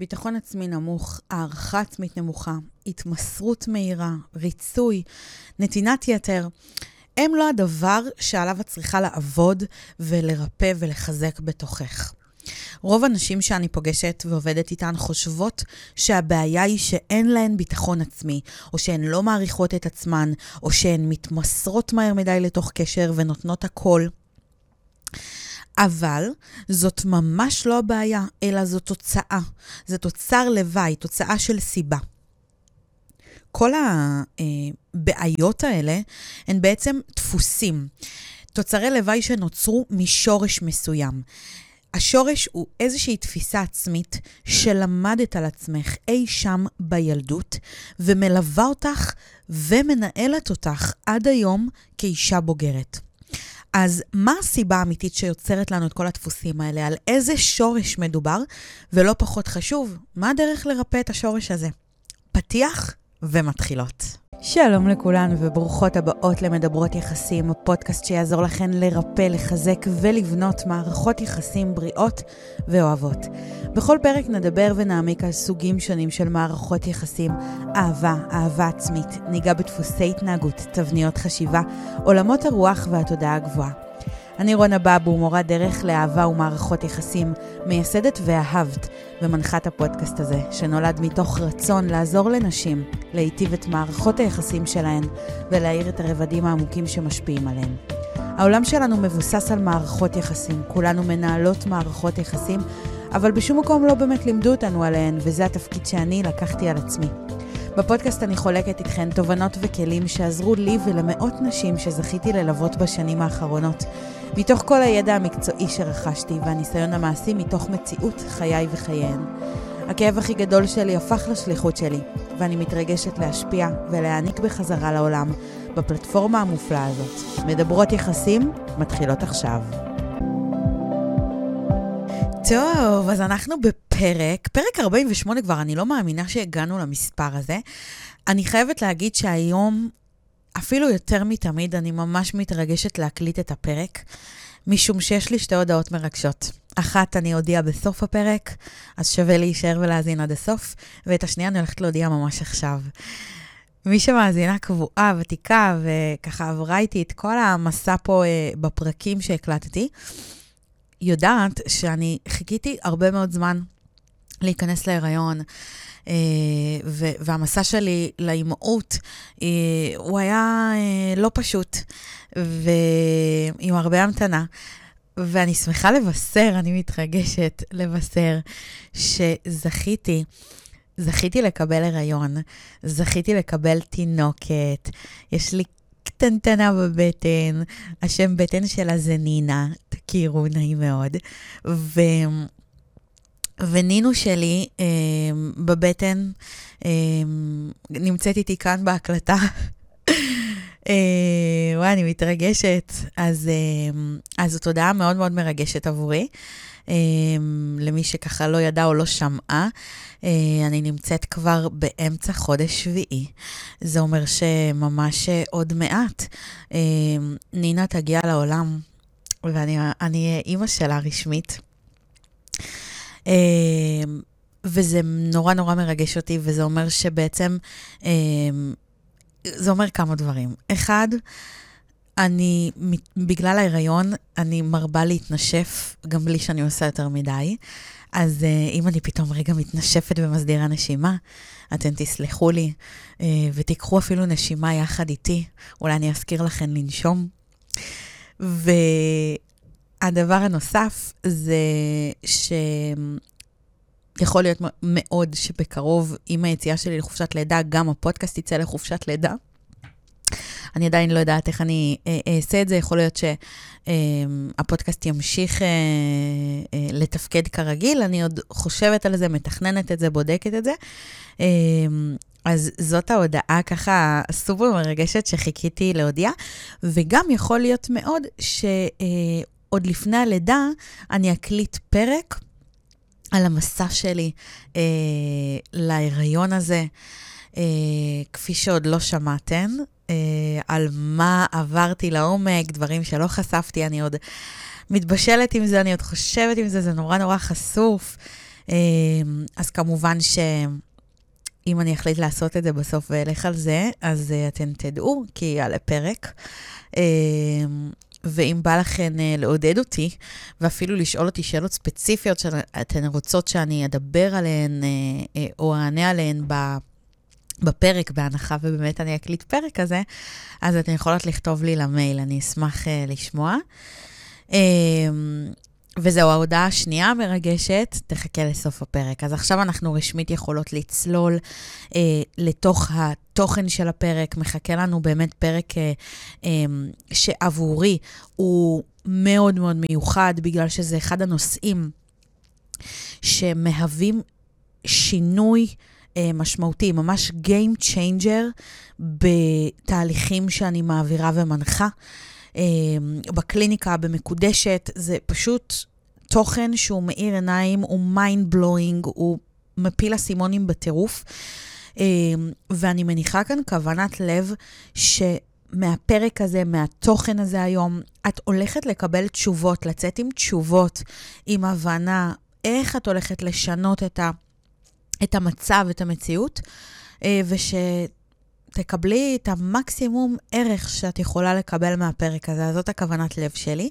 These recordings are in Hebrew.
ביטחון עצמי נמוך, הערכה עצמית נמוכה, התמסרות מהירה, ריצוי, נתינת יתר, הם לא הדבר שעליו את צריכה לעבוד ולרפא ולחזק בתוכך. רוב הנשים שאני פוגשת ועובדת איתן חושבות שהבעיה היא שאין להן ביטחון עצמי, או שהן לא מעריכות את עצמן, או שהן מתמסרות מהר מדי לתוך קשר ונותנות הכל. אבל זאת ממש לא הבעיה, אלא זו תוצאה. זה תוצר לוואי, תוצאה של סיבה. כל הבעיות האלה הן בעצם דפוסים, תוצרי לוואי שנוצרו משורש מסוים. השורש הוא איזושהי תפיסה עצמית שלמדת על עצמך אי שם בילדות, ומלווה אותך ומנהלת אותך עד היום כאישה בוגרת. אז מה הסיבה האמיתית שיוצרת לנו את כל הדפוסים האלה? על איזה שורש מדובר? ולא פחות חשוב, מה הדרך לרפא את השורש הזה? פתיח ומתחילות. שלום לכולן וברוכות הבאות למדברות יחסים, הפודקאסט שיעזור לכן לרפא, לחזק ולבנות מערכות יחסים בריאות ואוהבות. בכל פרק נדבר ונעמיק על סוגים שונים של מערכות יחסים, אהבה, אהבה עצמית, ניגע בדפוסי התנהגות, תבניות חשיבה, עולמות הרוח והתודעה הגבוהה. אני רונה בבו, מורה דרך לאהבה ומערכות יחסים, מייסדת ואהבת ומנחת הפודקאסט הזה, שנולד מתוך רצון לעזור לנשים להיטיב את מערכות היחסים שלהן ולהאיר את הרבדים העמוקים שמשפיעים עליהן. העולם שלנו מבוסס על מערכות יחסים, כולנו מנהלות מערכות יחסים, אבל בשום מקום לא באמת לימדו אותנו עליהן, וזה התפקיד שאני לקחתי על עצמי. בפודקאסט אני חולקת איתכן תובנות וכלים שעזרו לי ולמאות נשים שזכיתי ללוות בשנים האחרונות. מתוך כל הידע המקצועי שרכשתי והניסיון המעשי מתוך מציאות חיי וחייהן. הכאב הכי גדול שלי הפך לשליחות שלי, ואני מתרגשת להשפיע ולהעניק בחזרה לעולם בפלטפורמה המופלאה הזאת. מדברות יחסים מתחילות עכשיו. טוב, אז אנחנו בפרק, פרק 48 כבר, אני לא מאמינה שהגענו למספר הזה. אני חייבת להגיד שהיום אפילו יותר מתמיד, אני ממש מתרגשת להקליט את הפרק, משום שיש לי שתי הודעות מרגשות. אחת אני אודיע בסוף הפרק, אז שווה להישאר ולהאזין עד הסוף, ואת השנייה אני הולכת להודיע ממש עכשיו. מי שמאזינה קבועה, ותיקה, וככה עברה איתי את כל המסע פה אה, בפרקים שהקלטתי, יודעת שאני חיכיתי הרבה מאוד זמן להיכנס להיריון, אה, והמסע שלי לאימהות, אה, הוא היה אה, לא פשוט, ועם הרבה המתנה. ואני שמחה לבשר, אני מתרגשת לבשר, שזכיתי, זכיתי לקבל הריון, זכיתי לקבל תינוקת, יש לי קטנטנה בבטן, השם בטן שלה זה נינה, תכירו, נעים מאוד. ו... ונינו שלי אה, בבטן אה, נמצאת איתי כאן בהקלטה. אה, וואי, אני מתרגשת. אז, אה, אז זאת הודעה מאוד מאוד מרגשת עבורי. אה, למי שככה לא ידע או לא שמעה, אה, אני נמצאת כבר באמצע חודש שביעי. זה אומר שממש עוד מעט אה, נינה תגיע לעולם, ואני אהיה אימא שלה רשמית. אמ, וזה נורא נורא מרגש אותי, וזה אומר שבעצם, אמ, זה אומר כמה דברים. אחד, אני, בגלל ההיריון, אני מרבה להתנשף, גם בלי שאני עושה יותר מדי. אז uh, אם אני פתאום רגע מתנשפת ומסדירה נשימה, אתם תסלחו לי, uh, ותיקחו אפילו נשימה יחד איתי, אולי אני אזכיר לכם לנשום. הדבר הנוסף זה שיכול להיות מאוד שבקרוב, עם היציאה שלי לחופשת לידה, גם הפודקאסט יצא לחופשת לידה. אני עדיין לא יודעת איך אני אה, אעשה את זה, יכול להיות שהפודקאסט ימשיך אה, אה, לתפקד כרגיל, אני עוד חושבת על זה, מתכננת את זה, בודקת את זה. אז זאת ההודעה ככה סופר מרגשת שחיכיתי להודיע, וגם יכול להיות מאוד ש... עוד לפני הלידה, אני אקליט פרק על המסע שלי אה, להיריון הזה, אה, כפי שעוד לא שמעתן, אה, על מה עברתי לעומק, דברים שלא חשפתי, אני עוד מתבשלת עם זה, אני עוד חושבת עם זה, זה נורא נורא חשוף. אז כמובן ש... אם אני אחליט לעשות את זה בסוף ואלך על זה, אז uh, אתן תדעו, כי יעלה פרק. Uh, ואם בא לכן uh, לעודד אותי, ואפילו לשאול אותי שאלות ספציפיות שאתן רוצות שאני אדבר עליהן, uh, uh, או אענה עליהן ב... בפרק, בהנחה ובאמת אני אקליט פרק כזה, אז אתן יכולות לכתוב לי למייל, אני אשמח אה, לשמוע. אה, וזהו, ההודעה השנייה המרגשת, תחכה לסוף הפרק. אז עכשיו אנחנו רשמית יכולות לצלול אה, לתוך התוכן של הפרק. מחכה לנו באמת פרק אה, אה, שעבורי הוא מאוד מאוד מיוחד, בגלל שזה אחד הנושאים שמהווים שינוי אה, משמעותי, ממש Game Changer בתהליכים שאני מעבירה ומנחה. אמ, בקליניקה, במקודשת, זה פשוט תוכן שהוא מאיר עיניים, הוא mind blowing, הוא מפיל אסימונים בטירוף. אמ, ואני מניחה כאן כוונת לב שמהפרק הזה, מהתוכן הזה היום, את הולכת לקבל תשובות, לצאת עם תשובות, עם הבנה איך את הולכת לשנות את, ה, את המצב, את המציאות, אה, וש... תקבלי את המקסימום ערך שאת יכולה לקבל מהפרק הזה, אז זאת הכוונת לב שלי.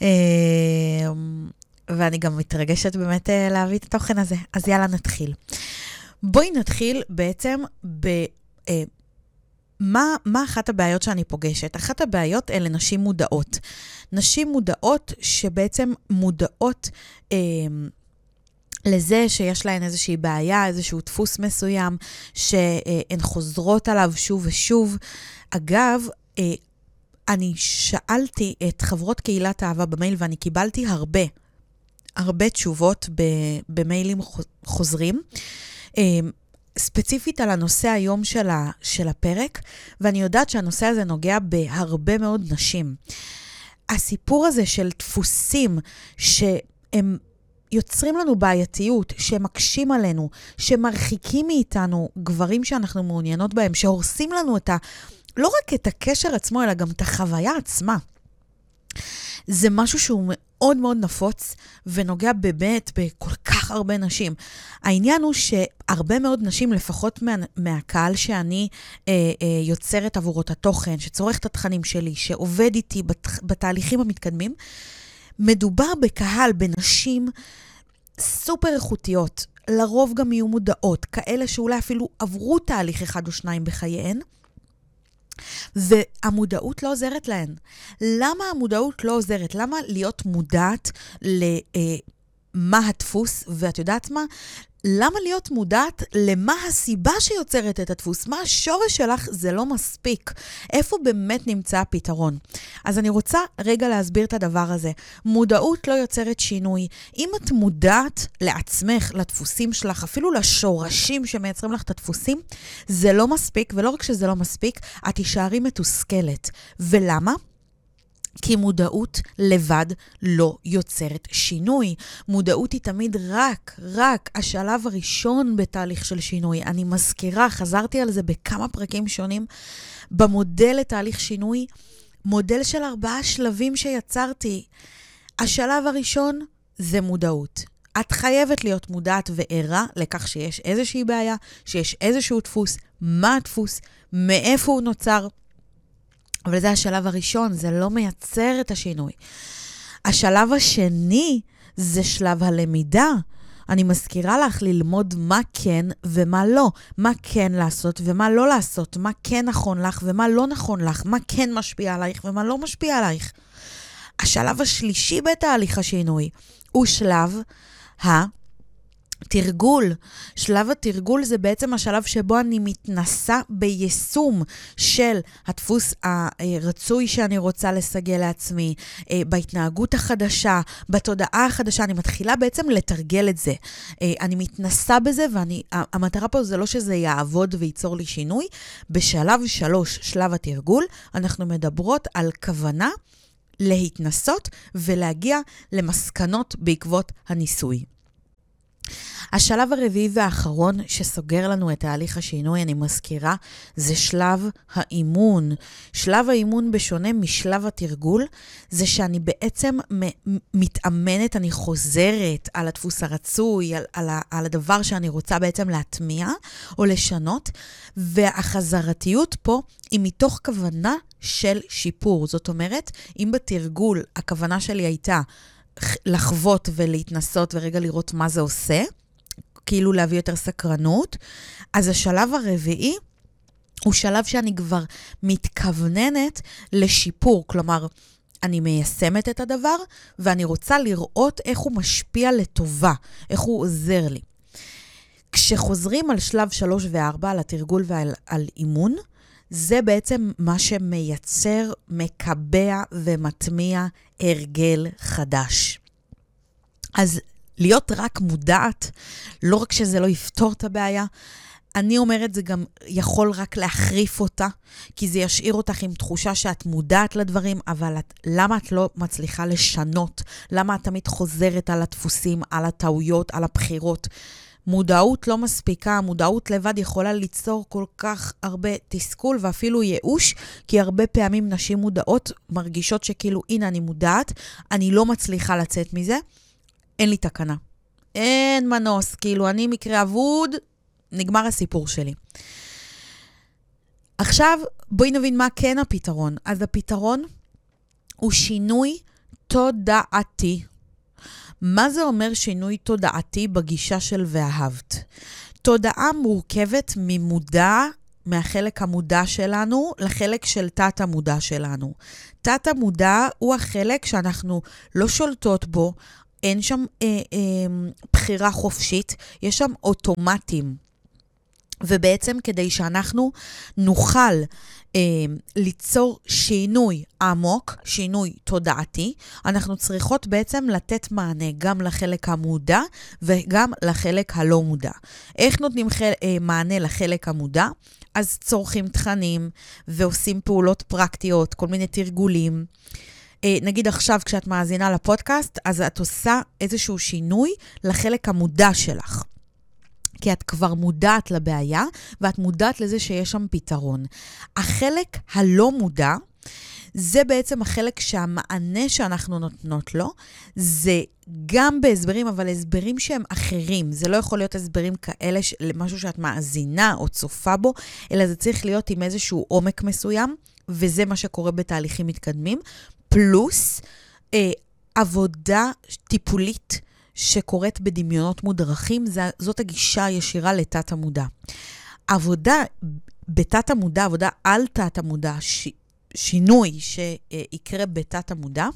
אמ, ואני גם מתרגשת באמת אה, להביא את התוכן הזה. אז יאללה, נתחיל. בואי נתחיל בעצם ב... אה, מה, מה אחת הבעיות שאני פוגשת? אחת הבעיות אלה נשים מודעות. נשים מודעות שבעצם מודעות אה, לזה שיש להן איזושהי בעיה, איזשהו דפוס מסוים, שהן חוזרות עליו שוב ושוב. אגב, אה, אני שאלתי את חברות קהילת אהבה במייל ואני קיבלתי הרבה, הרבה תשובות במיילים חוזרים. אה, ספציפית על הנושא היום של, ה, של הפרק, ואני יודעת שהנושא הזה נוגע בהרבה מאוד נשים. הסיפור הזה של דפוסים שהם יוצרים לנו בעייתיות, שמקשים עלינו, שמרחיקים מאיתנו גברים שאנחנו מעוניינות בהם, שהורסים לנו את ה... לא רק את הקשר עצמו, אלא גם את החוויה עצמה. זה משהו שהוא מאוד מאוד נפוץ ונוגע באמת בכל כך הרבה נשים. העניין הוא שהרבה מאוד נשים, לפחות מה, מהקהל שאני אה, אה, יוצרת עבורו את התוכן, שצורך את התכנים שלי, שעובד איתי בת, בתהליכים המתקדמים, מדובר בקהל, בנשים סופר איכותיות, לרוב גם יהיו מודעות, כאלה שאולי אפילו עברו תהליך אחד או שניים בחייהן, והמודעות לא עוזרת להן. למה המודעות לא עוזרת? למה להיות מודעת למה אה, הדפוס, ואת יודעת מה? למה להיות מודעת למה הסיבה שיוצרת את הדפוס? מה השורש שלך? זה לא מספיק. איפה באמת נמצא הפתרון? אז אני רוצה רגע להסביר את הדבר הזה. מודעות לא יוצרת שינוי. אם את מודעת לעצמך, לדפוסים שלך, אפילו לשורשים שמייצרים לך את הדפוסים, זה לא מספיק, ולא רק שזה לא מספיק, את תישארי מתוסכלת. ולמה? כי מודעות לבד לא יוצרת שינוי. מודעות היא תמיד רק, רק השלב הראשון בתהליך של שינוי. אני מזכירה, חזרתי על זה בכמה פרקים שונים, במודל לתהליך שינוי, מודל של ארבעה שלבים שיצרתי. השלב הראשון זה מודעות. את חייבת להיות מודעת וערה לכך שיש איזושהי בעיה, שיש איזשהו דפוס, מה הדפוס, מאיפה הוא נוצר. אבל זה השלב הראשון, זה לא מייצר את השינוי. השלב השני זה שלב הלמידה. אני מזכירה לך ללמוד מה כן ומה לא, מה כן לעשות ומה לא לעשות, מה כן נכון לך ומה לא נכון לך, מה כן משפיע עלייך ומה לא משפיע עלייך. השלב השלישי בתהליך השינוי הוא שלב ה... תרגול. שלב התרגול זה בעצם השלב שבו אני מתנסה ביישום של הדפוס הרצוי שאני רוצה לסגל לעצמי, אה, בהתנהגות החדשה, בתודעה החדשה. אני מתחילה בעצם לתרגל את זה. אה, אני מתנסה בזה, והמטרה פה זה לא שזה יעבוד וייצור לי שינוי. בשלב שלוש, שלב התרגול, אנחנו מדברות על כוונה להתנסות ולהגיע למסקנות בעקבות הניסוי. השלב הרביעי והאחרון שסוגר לנו את תהליך השינוי, אני מזכירה, זה שלב האימון. שלב האימון, בשונה משלב התרגול, זה שאני בעצם מתאמנת, אני חוזרת על הדפוס הרצוי, על, על, על הדבר שאני רוצה בעצם להטמיע או לשנות, והחזרתיות פה היא מתוך כוונה של שיפור. זאת אומרת, אם בתרגול הכוונה שלי הייתה לחוות ולהתנסות ורגע לראות מה זה עושה, כאילו להביא יותר סקרנות. אז השלב הרביעי הוא שלב שאני כבר מתכווננת לשיפור, כלומר, אני מיישמת את הדבר ואני רוצה לראות איך הוא משפיע לטובה, איך הוא עוזר לי. כשחוזרים על שלב 3 ו-4, על התרגול ועל על אימון, זה בעצם מה שמייצר, מקבע ומטמיע הרגל חדש. אז להיות רק מודעת, לא רק שזה לא יפתור את הבעיה, אני אומרת, זה גם יכול רק להחריף אותה, כי זה ישאיר אותך עם תחושה שאת מודעת לדברים, אבל את, למה את לא מצליחה לשנות? למה את תמיד חוזרת על הדפוסים, על הטעויות, על הבחירות? מודעות לא מספיקה, מודעות לבד יכולה ליצור כל כך הרבה תסכול ואפילו ייאוש, כי הרבה פעמים נשים מודעות מרגישות שכאילו, הנה, אני מודעת, אני לא מצליחה לצאת מזה. אין לי תקנה. אין מנוס, כאילו, אני מקרה אבוד, נגמר הסיפור שלי. עכשיו, בואי נבין מה כן הפתרון. אז הפתרון הוא שינוי תודעתי. מה זה אומר שינוי תודעתי בגישה של ואהבת? תודעה מורכבת ממודע, מהחלק המודע שלנו לחלק של תת-המודע שלנו. תת-המודע הוא החלק שאנחנו לא שולטות בו, אין שם אה, אה, בחירה חופשית, יש שם אוטומטים. ובעצם כדי שאנחנו נוכל ליצור שינוי עמוק, שינוי תודעתי, אנחנו צריכות בעצם לתת מענה גם לחלק המודע וגם לחלק הלא מודע. איך נותנים חל, אה, מענה לחלק המודע? אז צורכים תכנים ועושים פעולות פרקטיות, כל מיני תרגולים. אה, נגיד עכשיו, כשאת מאזינה לפודקאסט, אז את עושה איזשהו שינוי לחלק המודע שלך. כי את כבר מודעת לבעיה, ואת מודעת לזה שיש שם פתרון. החלק הלא מודע, זה בעצם החלק שהמענה שאנחנו נותנות לו, זה גם בהסברים, אבל הסברים שהם אחרים. זה לא יכול להיות הסברים כאלה, למשהו שאת מאזינה או צופה בו, אלא זה צריך להיות עם איזשהו עומק מסוים, וזה מה שקורה בתהליכים מתקדמים. פלוס אה, עבודה טיפולית שקורית בדמיונות מודרכים, זאת הגישה הישירה לתת המודע. עבודה בתת המודע, עבודה על תת המודע, ש, שינוי שיקרה בתת המודע,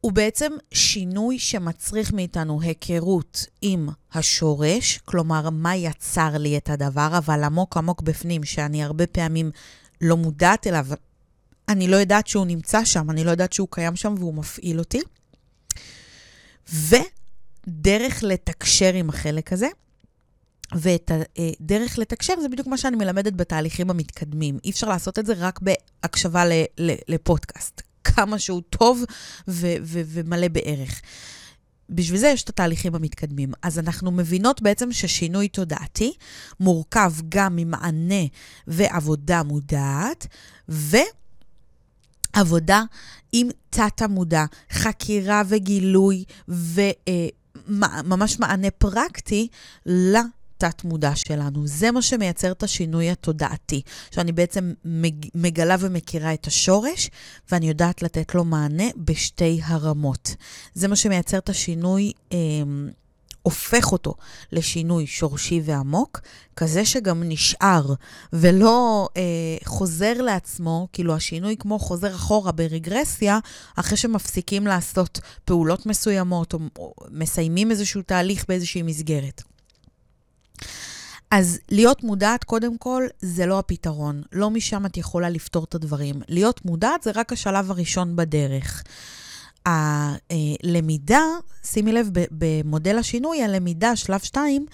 הוא בעצם שינוי שמצריך מאיתנו היכרות עם השורש, כלומר, מה יצר לי את הדבר, אבל עמוק עמוק בפנים, שאני הרבה פעמים לא מודעת אליו, אני לא יודעת שהוא נמצא שם, אני לא יודעת שהוא קיים שם והוא מפעיל אותי. ודרך לתקשר עם החלק הזה, ואת הדרך לתקשר זה בדיוק מה שאני מלמדת בתהליכים המתקדמים. אי אפשר לעשות את זה רק בהקשבה לפודקאסט. כמה שהוא טוב ו- ו- ומלא בערך. בשביל זה יש את התהליכים המתקדמים. אז אנחנו מבינות בעצם ששינוי תודעתי מורכב גם ממענה ועבודה מודעת, ו... עבודה עם תת-המודע, חקירה וגילוי וממש מענה פרקטי לתת-מודע שלנו. זה מה שמייצר את השינוי התודעתי, שאני בעצם מגלה ומכירה את השורש, ואני יודעת לתת לו מענה בשתי הרמות. זה מה שמייצר את השינוי אה, הופך אותו לשינוי שורשי ועמוק, כזה שגם נשאר ולא אה, חוזר לעצמו, כאילו השינוי כמו חוזר אחורה ברגרסיה, אחרי שמפסיקים לעשות פעולות מסוימות או, או מסיימים איזשהו תהליך באיזושהי מסגרת. אז להיות מודעת, קודם כל, זה לא הפתרון. לא משם את יכולה לפתור את הדברים. להיות מודעת זה רק השלב הראשון בדרך. הלמידה, שימי לב, במודל השינוי, הלמידה, שלב 2,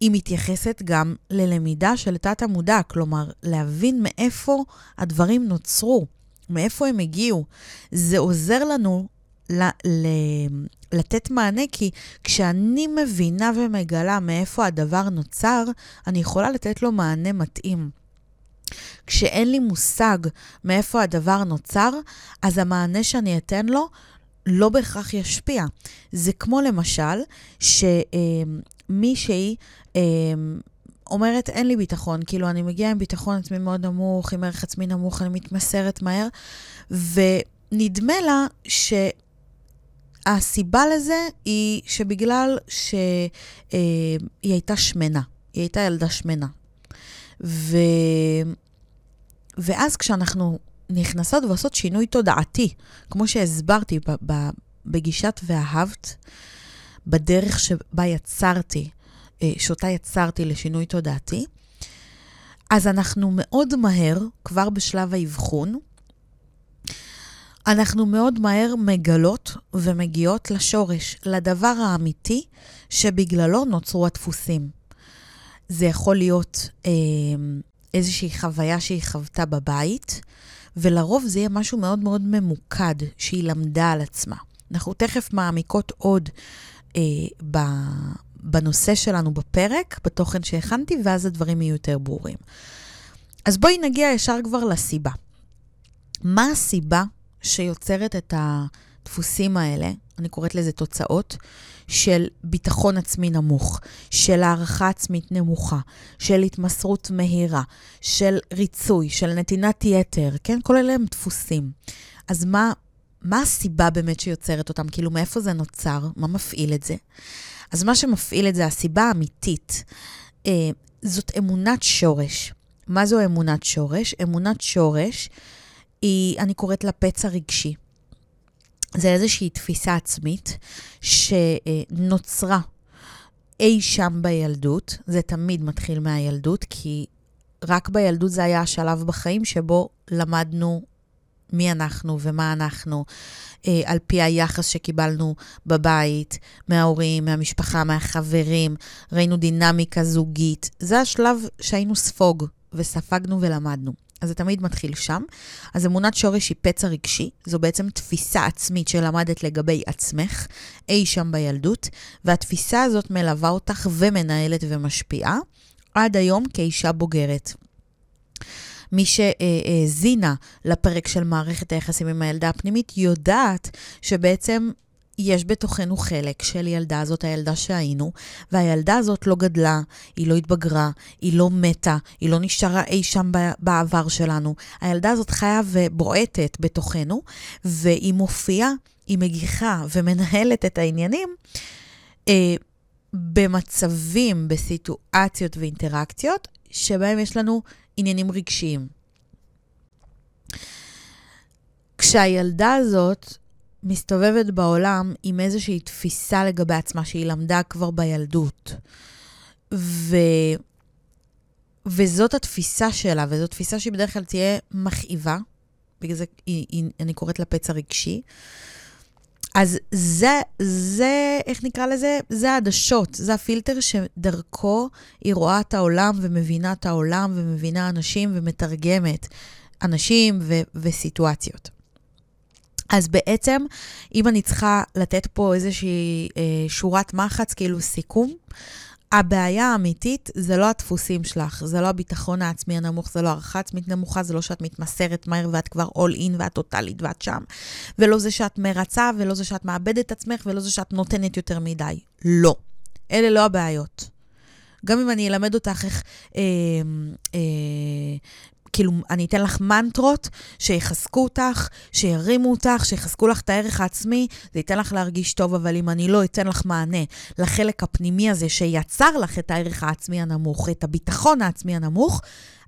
היא מתייחסת גם ללמידה של תת-המודע, כלומר, להבין מאיפה הדברים נוצרו, מאיפה הם הגיעו. זה עוזר לנו ל, ל, לתת מענה, כי כשאני מבינה ומגלה מאיפה הדבר נוצר, אני יכולה לתת לו מענה מתאים. כשאין לי מושג מאיפה הדבר נוצר, אז המענה שאני אתן לו לא בהכרח ישפיע. זה כמו למשל, שמישהי אה, אומרת, אין לי ביטחון, כאילו, אני מגיעה עם ביטחון עצמי מאוד נמוך, עם ערך עצמי נמוך, אני מתמסרת מהר, ונדמה לה ש... הסיבה לזה היא שבגלל שהיא אה, הייתה שמנה, היא הייתה ילדה שמנה. ו... ואז כשאנחנו נכנסות ועושות שינוי תודעתי, כמו שהסברתי בגישת ואהבת, בדרך שבה יצרתי, אה, שאותה יצרתי לשינוי תודעתי, אז אנחנו מאוד מהר, כבר בשלב האבחון, אנחנו מאוד מהר מגלות ומגיעות לשורש, לדבר האמיתי שבגללו נוצרו הדפוסים. זה יכול להיות אה, איזושהי חוויה שהיא חוותה בבית, ולרוב זה יהיה משהו מאוד מאוד ממוקד שהיא למדה על עצמה. אנחנו תכף מעמיקות עוד אה, ב, בנושא שלנו בפרק, בתוכן שהכנתי, ואז הדברים יהיו יותר ברורים. אז בואי נגיע ישר כבר לסיבה. מה הסיבה שיוצרת את הדפוסים האלה, אני קוראת לזה תוצאות, של ביטחון עצמי נמוך, של הערכה עצמית נמוכה, של התמסרות מהירה, של ריצוי, של נתינת יתר, כן? כל אלה הם דפוסים. אז מה, מה הסיבה באמת שיוצרת אותם? כאילו, מאיפה זה נוצר? מה מפעיל את זה? אז מה שמפעיל את זה, הסיבה האמיתית, אה, זאת אמונת שורש. מה זו אמונת שורש? אמונת שורש היא, אני קוראת לה פצע רגשי. זה איזושהי תפיסה עצמית שנוצרה אי שם בילדות. זה תמיד מתחיל מהילדות, כי רק בילדות זה היה השלב בחיים שבו למדנו מי אנחנו ומה אנחנו, אה, על פי היחס שקיבלנו בבית, מההורים, מהמשפחה, מהחברים, ראינו דינמיקה זוגית. זה השלב שהיינו ספוג וספגנו ולמדנו. אז זה תמיד מתחיל שם. אז אמונת שורש היא פצע רגשי, זו בעצם תפיסה עצמית שלמדת לגבי עצמך, אי שם בילדות, והתפיסה הזאת מלווה אותך ומנהלת ומשפיעה עד היום כאישה בוגרת. מי שהאזינה לפרק של מערכת היחסים עם הילדה הפנימית יודעת שבעצם יש בתוכנו חלק של ילדה, זאת הילדה שהיינו, והילדה הזאת לא גדלה, היא לא התבגרה, היא לא מתה, היא לא נשארה אי שם בעבר שלנו. הילדה הזאת חיה ובועטת בתוכנו, והיא מופיעה, היא מגיחה ומנהלת את העניינים אה, במצבים, בסיטואציות ואינטראקציות, שבהם יש לנו עניינים רגשיים. כשהילדה הזאת מסתובבת בעולם עם איזושהי תפיסה לגבי עצמה שהיא למדה כבר בילדות. ו... וזאת התפיסה שלה, וזאת תפיסה שהיא בדרך כלל תהיה מכאיבה, בגלל זה היא, היא, אני קוראת לה פצע רגשי. אז זה, זה, איך נקרא לזה? זה העדשות, זה הפילטר שדרכו היא רואה את העולם ומבינה את העולם ומבינה אנשים ומתרגמת אנשים ו- וסיטואציות. אז בעצם, אם אני צריכה לתת פה איזושהי אה, שורת מחץ, כאילו סיכום, הבעיה האמיתית זה לא הדפוסים שלך, זה לא הביטחון העצמי הנמוך, זה לא הערכה עצמית נמוכה, זה לא שאת מתמסרת מהר ואת כבר all in ואת טוטאלית ואת שם, ולא זה שאת מרצה, ולא זה שאת מאבדת עצמך, ולא זה שאת נותנת יותר מדי. לא. אלה לא הבעיות. גם אם אני אלמד אותך איך אה, אה, כאילו, אני אתן לך מנטרות שיחזקו אותך, שירימו אותך, שיחזקו לך את הערך העצמי, זה ייתן לך להרגיש טוב, אבל אם אני לא אתן לך מענה לחלק הפנימי הזה שיצר לך את הערך העצמי הנמוך, את הביטחון העצמי הנמוך,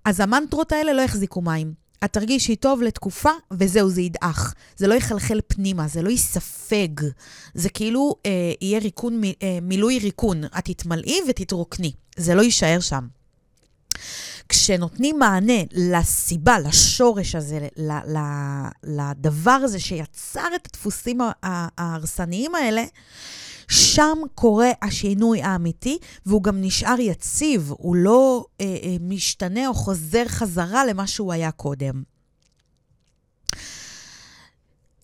אז המנטרות האלה לא יחזיקו מים. את תרגישי טוב לתקופה, וזהו, זה ידעך. זה לא יחלחל פנימה, זה לא ייספג. זה כאילו אה, יהיה ריקון, אה, מילוי ריקון. את תתמלאי ותתרוקני. זה לא יישאר שם. כשנותנים מענה לסיבה, לשורש הזה, לדבר הזה שיצר את הדפוסים ההרסניים האלה, שם קורה השינוי האמיתי, והוא גם נשאר יציב, הוא לא אה, אה, משתנה או חוזר חזרה למה שהוא היה קודם.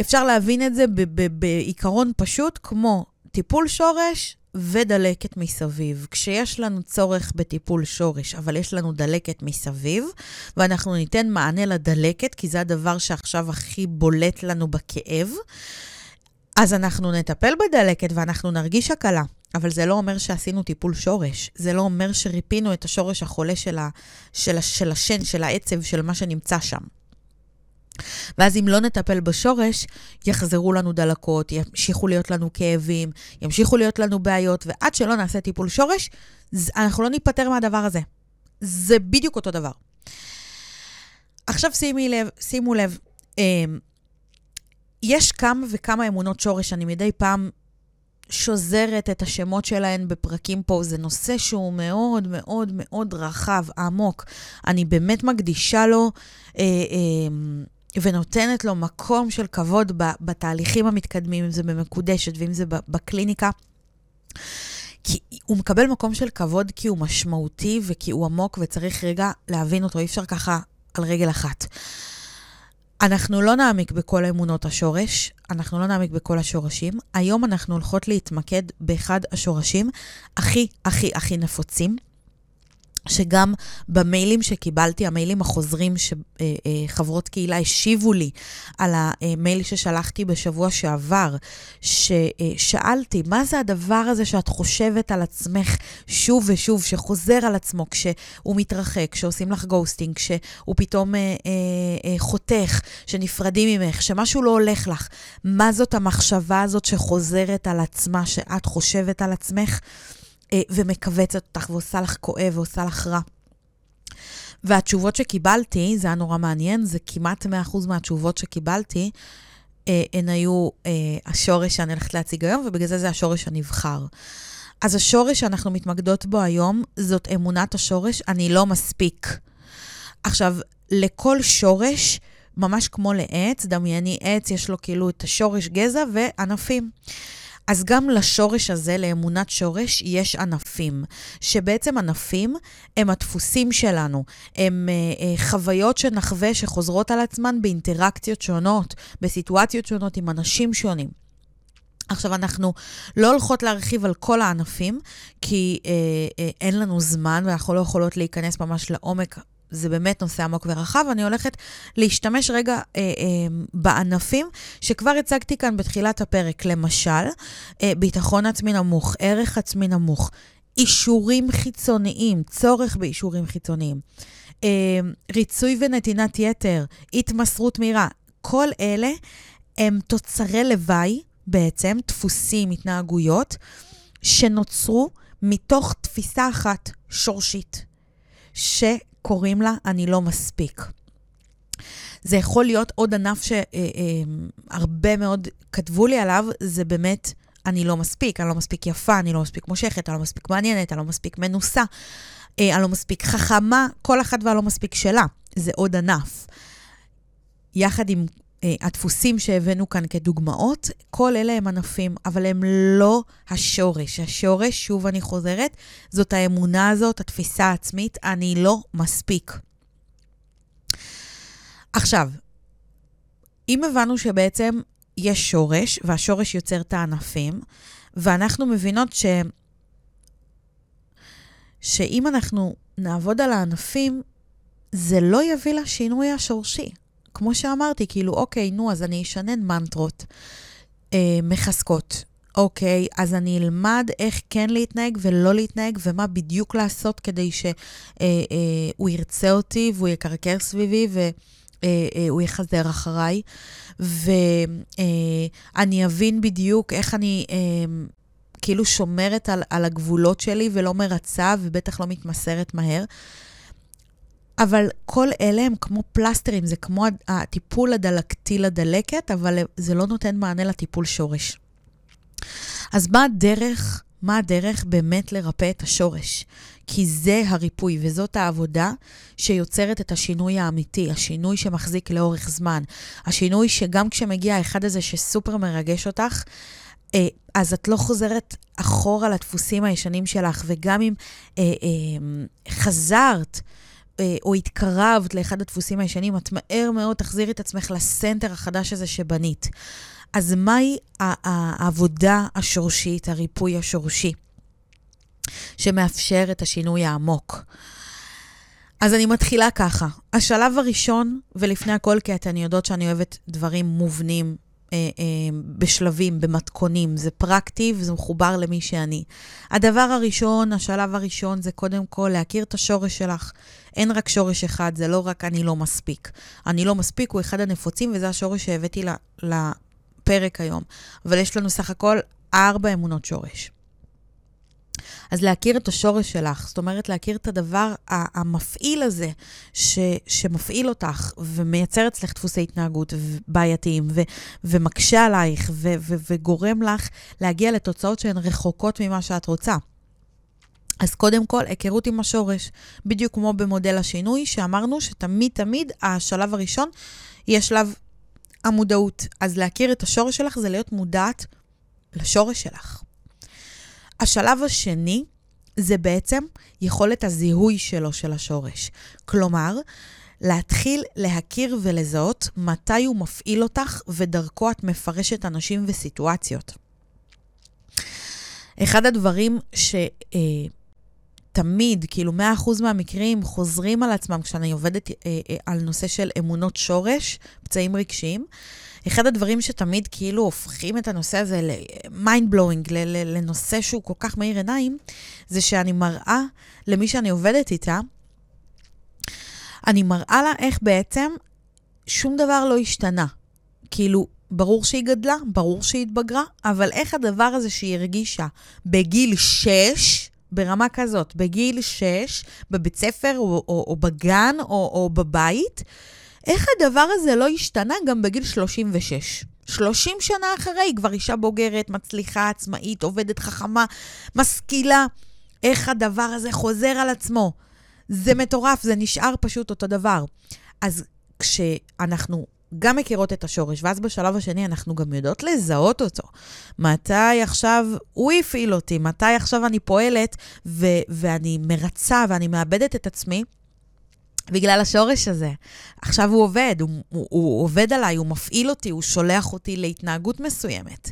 אפשר להבין את זה בעיקרון פשוט כמו טיפול שורש ודלקת מסביב. כשיש לנו צורך בטיפול שורש, אבל יש לנו דלקת מסביב, ואנחנו ניתן מענה לדלקת, כי זה הדבר שעכשיו הכי בולט לנו בכאב, אז אנחנו נטפל בדלקת ואנחנו נרגיש הקלה. אבל זה לא אומר שעשינו טיפול שורש. זה לא אומר שריפינו את השורש החולה של, ה, של, ה, של השן, של העצב, של מה שנמצא שם. ואז אם לא נטפל בשורש, יחזרו לנו דלקות, ימשיכו להיות לנו כאבים, ימשיכו להיות לנו בעיות, ועד שלא נעשה טיפול שורש, אנחנו לא ניפטר מהדבר הזה. זה בדיוק אותו דבר. עכשיו שימי לב, שימו לב, אמ, יש כמה וכמה אמונות שורש, אני מדי פעם שוזרת את השמות שלהן בפרקים פה. זה נושא שהוא מאוד מאוד מאוד רחב, עמוק. אני באמת מקדישה לו אה, אה, ונותנת לו מקום של כבוד בתהליכים המתקדמים, אם זה במקודשת ואם זה בקליניקה. כי הוא מקבל מקום של כבוד כי הוא משמעותי וכי הוא עמוק וצריך רגע להבין אותו, אי אפשר ככה על רגל אחת. אנחנו לא נעמיק בכל אמונות השורש, אנחנו לא נעמיק בכל השורשים. היום אנחנו הולכות להתמקד באחד השורשים הכי הכי הכי נפוצים, שגם במיילים שקיבלתי, המיילים החוזרים שחברות קהילה השיבו לי על המייל ששלחתי בשבוע שעבר, ששאלתי, מה זה הדבר הזה שאת חושבת על עצמך שוב ושוב, שחוזר על עצמו כשהוא מתרחק, כשעושים לך ghosting, כשהוא פתאום אה, אה, חותך, שנפרדים ממך, שמשהו לא הולך לך. מה זאת המחשבה הזאת שחוזרת על עצמה, שאת חושבת על עצמך? אה, ומכווצת אותך ועושה לך כואב ועושה לך רע. והתשובות שקיבלתי, זה היה נורא מעניין, זה כמעט 100% מהתשובות שקיבלתי, אה, הן היו אה, השורש שאני הולכת להציג היום, ובגלל זה זה השורש הנבחר. אז השורש שאנחנו מתמקדות בו היום, זאת אמונת השורש, אני לא מספיק. עכשיו, לכל שורש, ממש כמו לעץ, דמייני עץ, יש לו כאילו את השורש גזע וענפים. אז גם לשורש הזה, לאמונת שורש, יש ענפים, שבעצם ענפים הם הדפוסים שלנו, הם אה, אה, חוויות שנחווה שחוזרות על עצמן באינטראקציות שונות, בסיטואציות שונות עם אנשים שונים. עכשיו, אנחנו לא הולכות להרחיב על כל הענפים, כי אה, אה, אין לנו זמן ואנחנו לא יכולות להיכנס ממש לעומק זה באמת נושא עמוק ורחב. אני הולכת להשתמש רגע אה, אה, בענפים שכבר הצגתי כאן בתחילת הפרק. למשל, אה, ביטחון עצמי נמוך, ערך עצמי נמוך, אישורים חיצוניים, צורך באישורים חיצוניים, אה, ריצוי ונתינת יתר, התמסרות מהירה. כל אלה הם תוצרי לוואי, בעצם, דפוסים, התנהגויות, שנוצרו מתוך תפיסה אחת שורשית. ש... קוראים לה אני לא מספיק. זה יכול להיות עוד ענף שהרבה אה, אה, מאוד כתבו לי עליו, זה באמת אני לא מספיק, אני לא מספיק יפה, אני לא מספיק מושכת, אני לא מספיק מעניינת, אני לא מספיק מנוסה, אה, אני לא מספיק חכמה, כל אחת והלא מספיק שלה. זה עוד ענף. יחד עם הדפוסים שהבאנו כאן כדוגמאות, כל אלה הם ענפים, אבל הם לא השורש. השורש, שוב אני חוזרת, זאת האמונה הזאת, התפיסה העצמית, אני לא מספיק. עכשיו, אם הבנו שבעצם יש שורש, והשורש יוצר את הענפים, ואנחנו מבינות ש... שאם אנחנו נעבוד על הענפים, זה לא יביא לשינוי השורשי. כמו שאמרתי, כאילו, אוקיי, נו, אז אני אשנן מנטרות אה, מחזקות. אוקיי, אז אני אלמד איך כן להתנהג ולא להתנהג, ומה בדיוק לעשות כדי שהוא אה, אה, ירצה אותי והוא יקרקר סביבי והוא אה, אה, יחזר אחריי. ואני אה, אבין בדיוק איך אני אה, כאילו שומרת על, על הגבולות שלי ולא מרצה ובטח לא מתמסרת מהר. אבל כל אלה הם כמו פלסטרים, זה כמו הטיפול הדלקתי לדלקת, אבל זה לא נותן מענה לטיפול שורש. אז מה הדרך, מה הדרך באמת לרפא את השורש? כי זה הריפוי וזאת העבודה שיוצרת את השינוי האמיתי, השינוי שמחזיק לאורך זמן, השינוי שגם כשמגיע האחד הזה שסופר מרגש אותך, אה, אז את לא חוזרת אחורה לדפוסים הישנים שלך, וגם אם אה, אה, חזרת או התקרבת לאחד הדפוסים הישנים, את מהר מאוד תחזירי את עצמך לסנטר החדש הזה שבנית. אז מהי העבודה השורשית, הריפוי השורשי, שמאפשר את השינוי העמוק? אז אני מתחילה ככה. השלב הראשון, ולפני הכל, כי אתן יודעות שאני אוהבת דברים מובנים, אה, אה, בשלבים, במתכונים, זה פרקטי וזה מחובר למי שאני. הדבר הראשון, השלב הראשון, זה קודם כל להכיר את השורש שלך. אין רק שורש אחד, זה לא רק אני לא מספיק. אני לא מספיק הוא אחד הנפוצים, וזה השורש שהבאתי לפרק היום. אבל יש לנו סך הכל ארבע אמונות שורש. אז להכיר את השורש שלך, זאת אומרת להכיר את הדבר המפעיל הזה ש, שמפעיל אותך ומייצר אצלך דפוסי התנהגות בעייתיים ו, ומקשה עלייך ו, ו, וגורם לך להגיע לתוצאות שהן רחוקות ממה שאת רוצה. אז קודם כל, היכרות עם השורש. בדיוק כמו במודל השינוי, שאמרנו שתמיד תמיד השלב הראשון יהיה שלב המודעות. אז להכיר את השורש שלך זה להיות מודעת לשורש שלך. השלב השני זה בעצם יכולת הזיהוי שלו, של השורש. כלומר, להתחיל להכיר ולזהות מתי הוא מפעיל אותך ודרכו את מפרשת אנשים וסיטואציות. אחד הדברים שתמיד, אה, כאילו 100% מהמקרים חוזרים על עצמם כשאני עובדת אה, אה, על נושא של אמונות שורש, פצעים רגשיים, אחד הדברים שתמיד כאילו הופכים את הנושא הזה ל-mind blowing, לנושא שהוא כל כך מאיר עיניים, זה שאני מראה למי שאני עובדת איתה, אני מראה לה איך בעצם שום דבר לא השתנה. כאילו, ברור שהיא גדלה, ברור שהיא התבגרה, אבל איך הדבר הזה שהיא הרגישה בגיל 6, ברמה כזאת, בגיל 6, בבית ספר או, או, או בגן או, או בבית, איך הדבר הזה לא השתנה גם בגיל 36? 30 שנה אחרי, היא כבר אישה בוגרת, מצליחה, עצמאית, עובדת חכמה, משכילה. איך הדבר הזה חוזר על עצמו? זה מטורף, זה נשאר פשוט אותו דבר. אז כשאנחנו גם מכירות את השורש, ואז בשלב השני אנחנו גם יודעות לזהות אותו. מתי עכשיו הוא הפעיל אותי, מתי עכשיו אני פועלת ו- ואני מרצה ואני מאבדת את עצמי, בגלל השורש הזה. עכשיו הוא עובד, הוא, הוא, הוא עובד עליי, הוא מפעיל אותי, הוא שולח אותי להתנהגות מסוימת.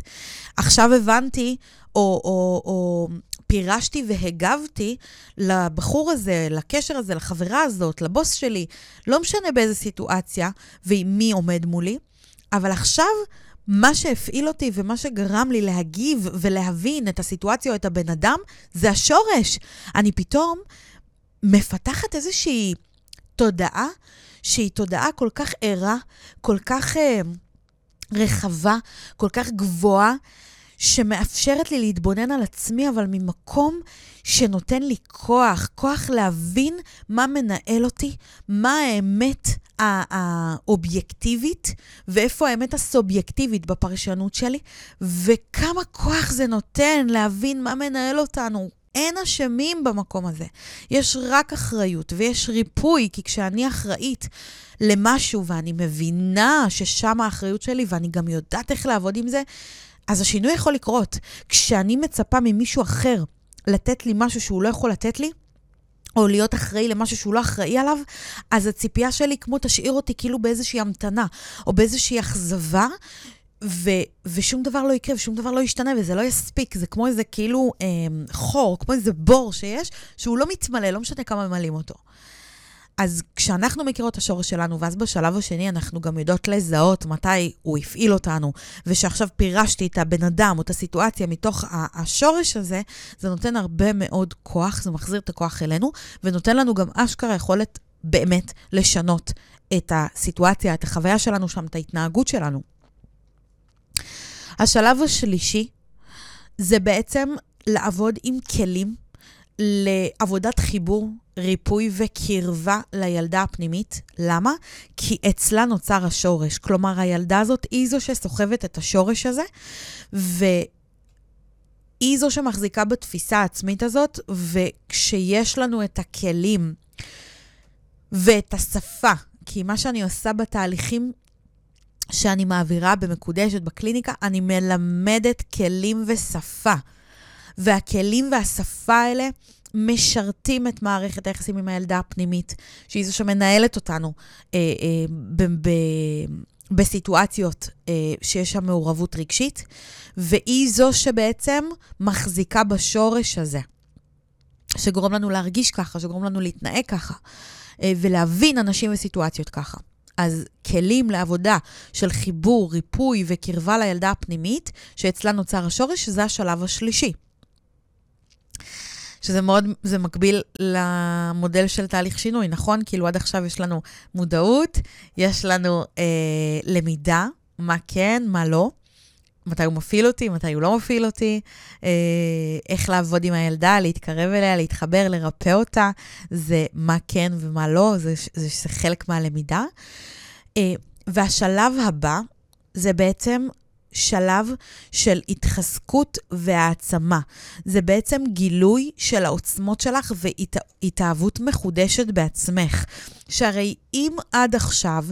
עכשיו הבנתי, או, או, או פירשתי והגבתי לבחור הזה, לקשר הזה, לחברה הזאת, לבוס שלי, לא משנה באיזה סיטואציה ועם מי עומד מולי, אבל עכשיו... מה שהפעיל אותי ומה שגרם לי להגיב ולהבין את הסיטואציה או את הבן אדם, זה השורש. אני פתאום מפתחת איזושהי תודעה שהיא תודעה כל כך ערה, כל כך אה, רחבה, כל כך גבוהה, שמאפשרת לי להתבונן על עצמי, אבל ממקום שנותן לי כוח, כוח להבין מה מנהל אותי, מה האמת האובייקטיבית, ואיפה האמת הסובייקטיבית בפרשנות שלי, וכמה כוח זה נותן להבין מה מנהל אותנו, אין אשמים במקום הזה. יש רק אחריות ויש ריפוי, כי כשאני אחראית למשהו ואני מבינה ששם האחריות שלי ואני גם יודעת איך לעבוד עם זה, אז השינוי יכול לקרות. כשאני מצפה ממישהו אחר לתת לי משהו שהוא לא יכול לתת לי, או להיות אחראי למשהו שהוא לא אחראי עליו, אז הציפייה שלי כמו תשאיר אותי כאילו באיזושהי המתנה, או באיזושהי אכזבה, ו, ושום דבר לא יקרה ושום דבר לא ישתנה וזה לא יספיק, זה כמו איזה כאילו אה, חור, כמו איזה בור שיש, שהוא לא מתמלא, לא משנה כמה ממלאים אותו. אז כשאנחנו מכירות את השורש שלנו, ואז בשלב השני אנחנו גם יודעות לזהות מתי הוא הפעיל אותנו, ושעכשיו פירשתי את הבן אדם או את הסיטואציה מתוך השורש הזה, זה נותן הרבה מאוד כוח, זה מחזיר את הכוח אלינו, ונותן לנו גם אשכרה יכולת באמת לשנות את הסיטואציה, את החוויה שלנו שם, את ההתנהגות שלנו. השלב השלישי זה בעצם לעבוד עם כלים לעבודת חיבור, ריפוי וקרבה לילדה הפנימית. למה? כי אצלה נוצר השורש. כלומר, הילדה הזאת היא זו שסוחבת את השורש הזה, והיא זו שמחזיקה בתפיסה העצמית הזאת, וכשיש לנו את הכלים ואת השפה, כי מה שאני עושה בתהליכים שאני מעבירה במקודשת בקליניקה, אני מלמדת כלים ושפה. והכלים והשפה האלה משרתים את מערכת היחסים עם הילדה הפנימית, שהיא זו שמנהלת אותנו אה, אה, ב- ב- בסיטואציות אה, שיש שם מעורבות רגשית, והיא זו שבעצם מחזיקה בשורש הזה, שגורם לנו להרגיש ככה, שגורם לנו להתנהג ככה, אה, ולהבין אנשים וסיטואציות ככה. אז כלים לעבודה של חיבור, ריפוי וקרבה לילדה הפנימית, שאצלה נוצר השורש, זה השלב השלישי. שזה מאוד, זה מקביל למודל של תהליך שינוי, נכון? כאילו עד עכשיו יש לנו מודעות, יש לנו אה, למידה, מה כן, מה לא, מתי הוא מפעיל אותי, מתי הוא לא מפעיל אותי, אה, איך לעבוד עם הילדה, להתקרב אליה, להתחבר, לרפא אותה, זה מה כן ומה לא, זה, זה, זה חלק מהלמידה. אה, והשלב הבא זה בעצם שלב של התחזקות והעצמה. זה בעצם גילוי של העוצמות שלך והתאהבות מחודשת בעצמך. שהרי אם עד עכשיו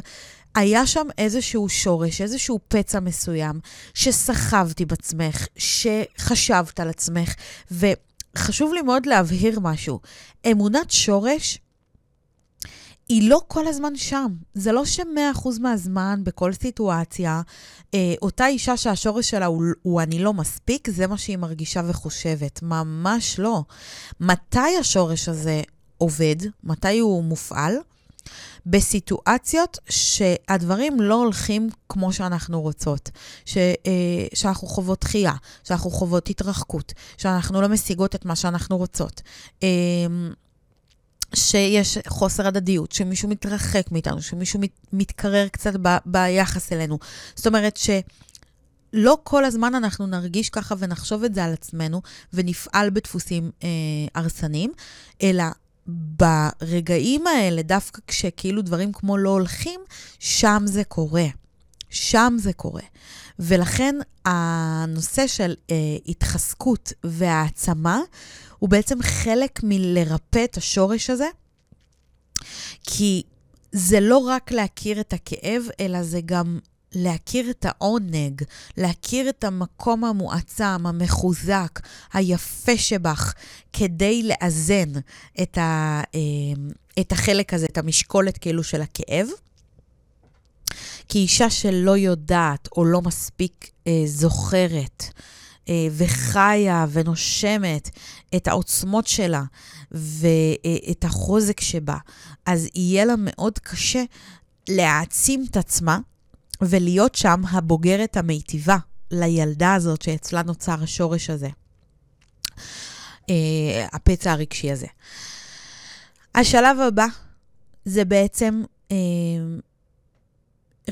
היה שם איזשהו שורש, איזשהו פצע מסוים, שסחבתי בעצמך, שחשבת על עצמך, וחשוב לי מאוד להבהיר משהו. אמונת שורש היא לא כל הזמן שם. זה לא שמאה אחוז מהזמן, בכל סיטואציה, אה, אותה אישה שהשורש שלה הוא, הוא אני לא מספיק, זה מה שהיא מרגישה וחושבת. ממש לא. מתי השורש הזה עובד? מתי הוא מופעל? בסיטואציות שהדברים לא הולכים כמו שאנחנו רוצות, ש, אה, שאנחנו חוות דחייה, שאנחנו חוות התרחקות, שאנחנו לא משיגות את מה שאנחנו רוצות. אה, שיש חוסר הדדיות, שמישהו מתרחק מאיתנו, שמישהו מת, מתקרר קצת ב, ביחס אלינו. זאת אומרת שלא כל הזמן אנחנו נרגיש ככה ונחשוב את זה על עצמנו ונפעל בדפוסים אה, הרסניים, אלא ברגעים האלה, דווקא כשכאילו דברים כמו לא הולכים, שם זה קורה. שם זה קורה. ולכן הנושא של אה, התחזקות והעצמה הוא בעצם חלק מלרפא את השורש הזה, כי זה לא רק להכיר את הכאב, אלא זה גם להכיר את העונג, להכיר את המקום המועצם, המחוזק, היפה שבך, כדי לאזן את, ה, אה, את החלק הזה, את המשקולת כאילו של הכאב. כי אישה שלא יודעת או לא מספיק אה, זוכרת אה, וחיה ונושמת את העוצמות שלה ואת החוזק שבה, אז יהיה לה מאוד קשה להעצים את עצמה ולהיות שם הבוגרת המיטיבה לילדה הזאת שאצלה נוצר השורש הזה, אה, הפצע הרגשי הזה. השלב הבא זה בעצם אה,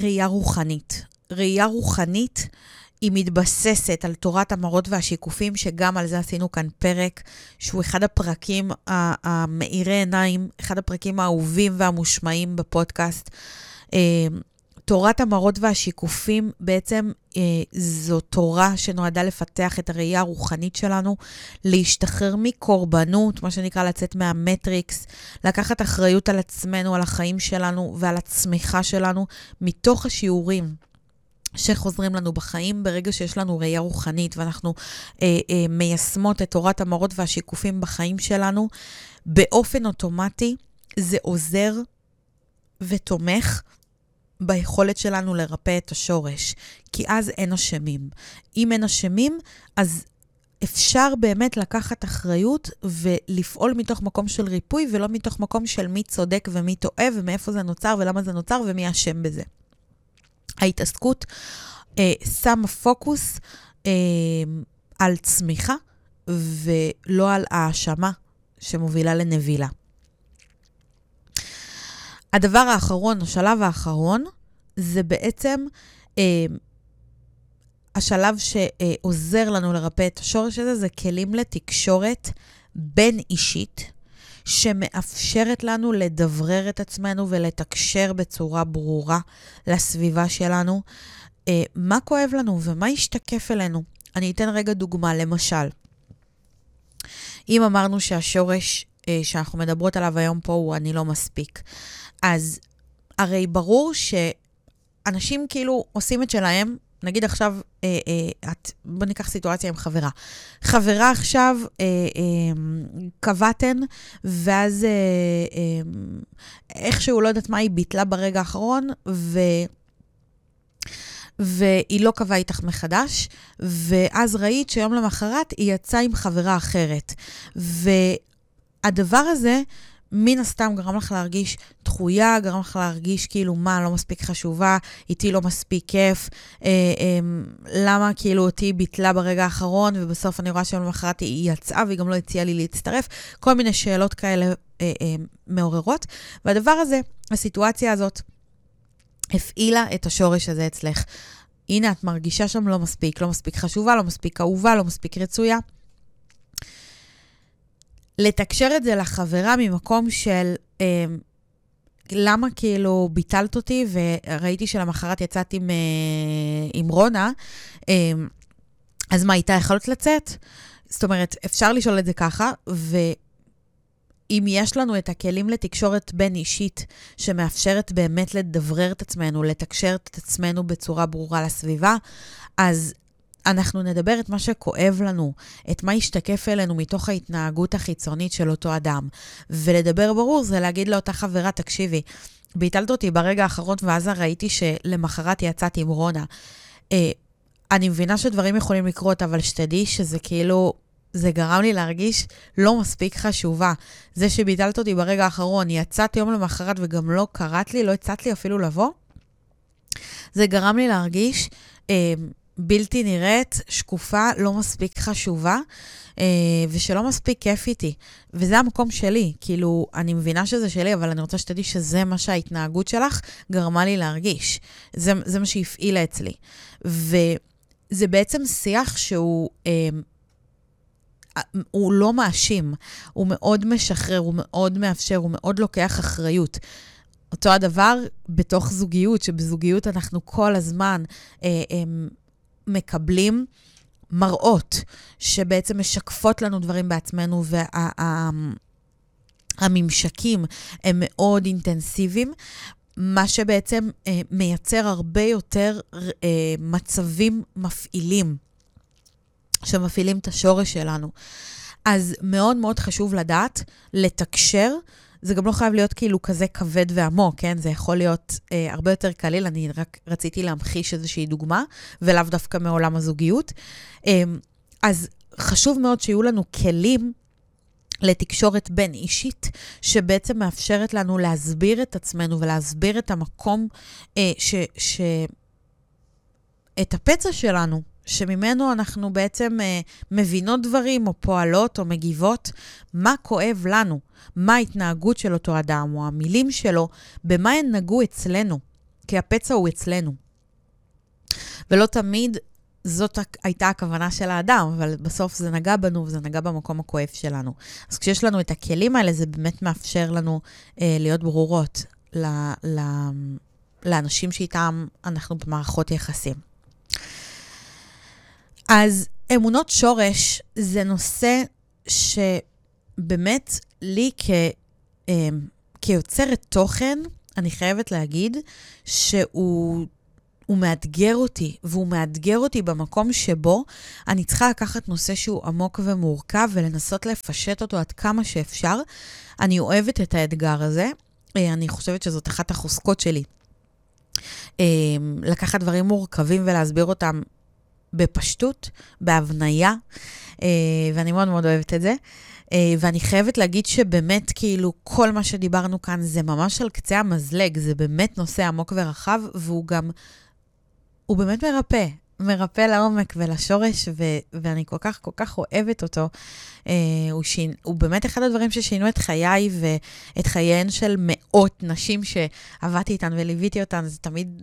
ראייה רוחנית. ראייה רוחנית היא מתבססת על תורת המראות והשיקופים, שגם על זה עשינו כאן פרק, שהוא אחד הפרקים המאירי עיניים, אחד הפרקים האהובים והמושמעים בפודקאסט. אה, תורת המראות והשיקופים בעצם אה, זו תורה שנועדה לפתח את הראייה הרוחנית שלנו, להשתחרר מקורבנות, מה שנקרא לצאת מהמטריקס, לקחת אחריות על עצמנו, על החיים שלנו ועל הצמיחה שלנו, מתוך השיעורים. שחוזרים לנו בחיים ברגע שיש לנו ראייה רוחנית ואנחנו אה, אה, מיישמות את תורת המראות והשיקופים בחיים שלנו, באופן אוטומטי זה עוזר ותומך ביכולת שלנו לרפא את השורש, כי אז אין אשמים. אם אין אשמים, אז אפשר באמת לקחת אחריות ולפעול מתוך מקום של ריפוי, ולא מתוך מקום של מי צודק ומי טועה, ומאיפה זה נוצר ולמה זה נוצר ומי אשם בזה. ההתעסקות אה, שמה פוקוס אה, על צמיחה ולא על האשמה שמובילה לנבילה. הדבר האחרון, השלב האחרון, זה בעצם אה, השלב שעוזר לנו לרפא את השורש הזה, זה כלים לתקשורת בין אישית, שמאפשרת לנו לדברר את עצמנו ולתקשר בצורה ברורה לסביבה שלנו, אה, מה כואב לנו ומה ישתקף אלינו. אני אתן רגע דוגמה, למשל, אם אמרנו שהשורש אה, שאנחנו מדברות עליו היום פה הוא אני לא מספיק, אז הרי ברור שאנשים כאילו עושים את שלהם נגיד עכשיו, אה, אה, את, בוא ניקח סיטואציה עם חברה. חברה עכשיו, אה, אה, קבעתן, ואז אה, אה, איכשהו, לא יודעת מה, היא ביטלה ברגע האחרון, ו... והיא לא קבעה איתך מחדש, ואז ראית שיום למחרת היא יצאה עם חברה אחרת. והדבר הזה, מן הסתם גרם לך להרגיש דחויה, גרם לך להרגיש כאילו, מה, לא מספיק חשובה, איתי לא מספיק כיף, אה, אה, למה כאילו אותי ביטלה ברגע האחרון, ובסוף אני רואה שיום למחרת היא יצאה והיא גם לא הציעה לי להצטרף, כל מיני שאלות כאלה אה, אה, מעוררות. והדבר הזה, הסיטואציה הזאת, הפעילה את השורש הזה אצלך. הנה, את מרגישה שם לא מספיק, לא מספיק חשובה, לא מספיק אהובה, לא מספיק רצויה. לתקשר את זה לחברה ממקום של אה, למה כאילו ביטלת אותי וראיתי שלמחרת יצאת עם, אה, עם רונה, אה, אז מה, איתה יכולת לצאת? זאת אומרת, אפשר לשאול את זה ככה, ו... אם יש לנו את הכלים לתקשורת בין אישית שמאפשרת באמת לדברר את עצמנו, לתקשר את עצמנו בצורה ברורה לסביבה, אז אנחנו נדבר את מה שכואב לנו, את מה ישתקף אלינו מתוך ההתנהגות החיצונית של אותו אדם. ולדבר ברור זה להגיד לאותה חברה, תקשיבי, ביטלת אותי ברגע האחרון ואז ראיתי שלמחרת יצאתי עם רונה. אה, אני מבינה שדברים יכולים לקרות, אבל שתדעי שזה כאילו זה גרם לי להרגיש לא מספיק חשובה. זה שביטלת אותי ברגע האחרון, יצאת יום למחרת וגם לא קראת לי, לא הצעת לי אפילו לבוא, זה גרם לי להרגיש אה, בלתי נראית, שקופה, לא מספיק חשובה, אה, ושלא מספיק כיף איתי. וזה המקום שלי. כאילו, אני מבינה שזה שלי, אבל אני רוצה שתדעי שזה מה שההתנהגות שלך גרמה לי להרגיש. זה, זה מה שהפעילה אצלי. וזה בעצם שיח שהוא... אה, הוא לא מאשים, הוא מאוד משחרר, הוא מאוד מאפשר, הוא מאוד לוקח אחריות. אותו הדבר בתוך זוגיות, שבזוגיות אנחנו כל הזמן אה, אה, מקבלים מראות שבעצם משקפות לנו דברים בעצמנו, והממשקים וה, הם מאוד אינטנסיביים. מה שבעצם אה, מייצר הרבה יותר אה, מצבים מפעילים. שמפעילים את השורש שלנו. אז מאוד מאוד חשוב לדעת, לתקשר. זה גם לא חייב להיות כאילו כזה כבד ועמוק, כן? זה יכול להיות אה, הרבה יותר קליל. אני רק רציתי להמחיש איזושהי דוגמה, ולאו דווקא מעולם הזוגיות. אה, אז חשוב מאוד שיהיו לנו כלים לתקשורת בין אישית, שבעצם מאפשרת לנו להסביר את עצמנו ולהסביר את המקום, אה, ש, ש... את הפצע שלנו, שממנו אנחנו בעצם אה, מבינות דברים, או פועלות, או מגיבות, מה כואב לנו, מה ההתנהגות של אותו אדם, או המילים שלו, במה הן נגעו אצלנו, כי הפצע הוא אצלנו. ולא תמיד זאת הייתה הכוונה של האדם, אבל בסוף זה נגע בנו וזה נגע במקום הכואב שלנו. אז כשיש לנו את הכלים האלה, זה באמת מאפשר לנו אה, להיות ברורות ל, ל, לאנשים שאיתם אנחנו במערכות יחסים. אז אמונות שורש זה נושא שבאמת לי כ, אה, כיוצרת תוכן, אני חייבת להגיד שהוא הוא מאתגר אותי, והוא מאתגר אותי במקום שבו אני צריכה לקחת נושא שהוא עמוק ומורכב ולנסות לפשט אותו עד כמה שאפשר. אני אוהבת את האתגר הזה, אה, אני חושבת שזאת אחת החוזקות שלי. אה, לקחת דברים מורכבים ולהסביר אותם בפשטות, בהבניה, אה, ואני מאוד מאוד אוהבת את זה. אה, ואני חייבת להגיד שבאמת, כאילו, כל מה שדיברנו כאן זה ממש על קצה המזלג, זה באמת נושא עמוק ורחב, והוא גם, הוא באמת מרפא. מרפא לעומק ולשורש, ו- ואני כל כך, כל כך אוהבת אותו. Uh, הוא, שין, הוא באמת אחד הדברים ששינו את חיי ואת חייהן של מאות נשים שעבדתי איתן וליוויתי אותן, זה תמיד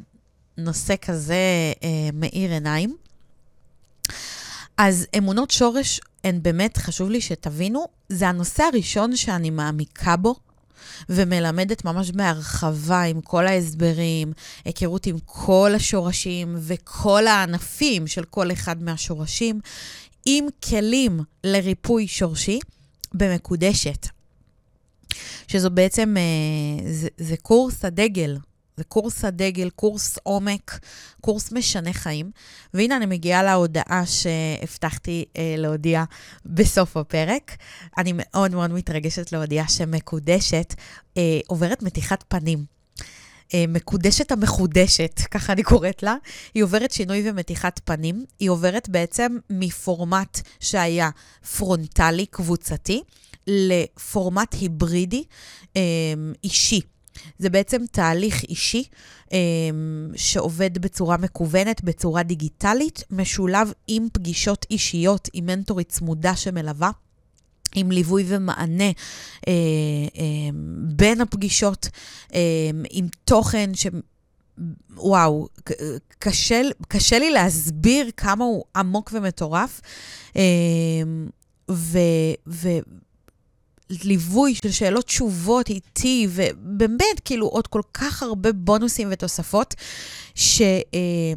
נושא כזה uh, מאיר עיניים. אז אמונות שורש הן באמת, חשוב לי שתבינו, זה הנושא הראשון שאני מעמיקה בו. ומלמדת ממש בהרחבה עם כל ההסברים, היכרות עם כל השורשים וכל הענפים של כל אחד מהשורשים, עם כלים לריפוי שורשי במקודשת. שזו בעצם, אה, זה, זה קורס הדגל זה קורס הדגל, קורס עומק, קורס משנה חיים. והנה אני מגיעה להודעה שהבטחתי אה, להודיע בסוף הפרק. אני מאוד מאוד מתרגשת להודיע שמקודשת אה, עוברת מתיחת פנים. אה, מקודשת המחודשת, ככה אני קוראת לה, היא עוברת שינוי ומתיחת פנים. היא עוברת בעצם מפורמט שהיה פרונטלי, קבוצתי, לפורמט היברידי, אה, אישי. זה בעצם תהליך אישי אה, שעובד בצורה מקוונת, בצורה דיגיטלית, משולב עם פגישות אישיות, עם מנטורית צמודה שמלווה. עם ליווי ומענה אה, אה, בין הפגישות, אה, עם תוכן ש... וואו, קשה, קשה לי להסביר כמה הוא עמוק ומטורף. אה, ו... ו ליווי של שאלות תשובות איתי, ובאמת, כאילו, עוד כל כך הרבה בונוסים ותוספות ש, אה,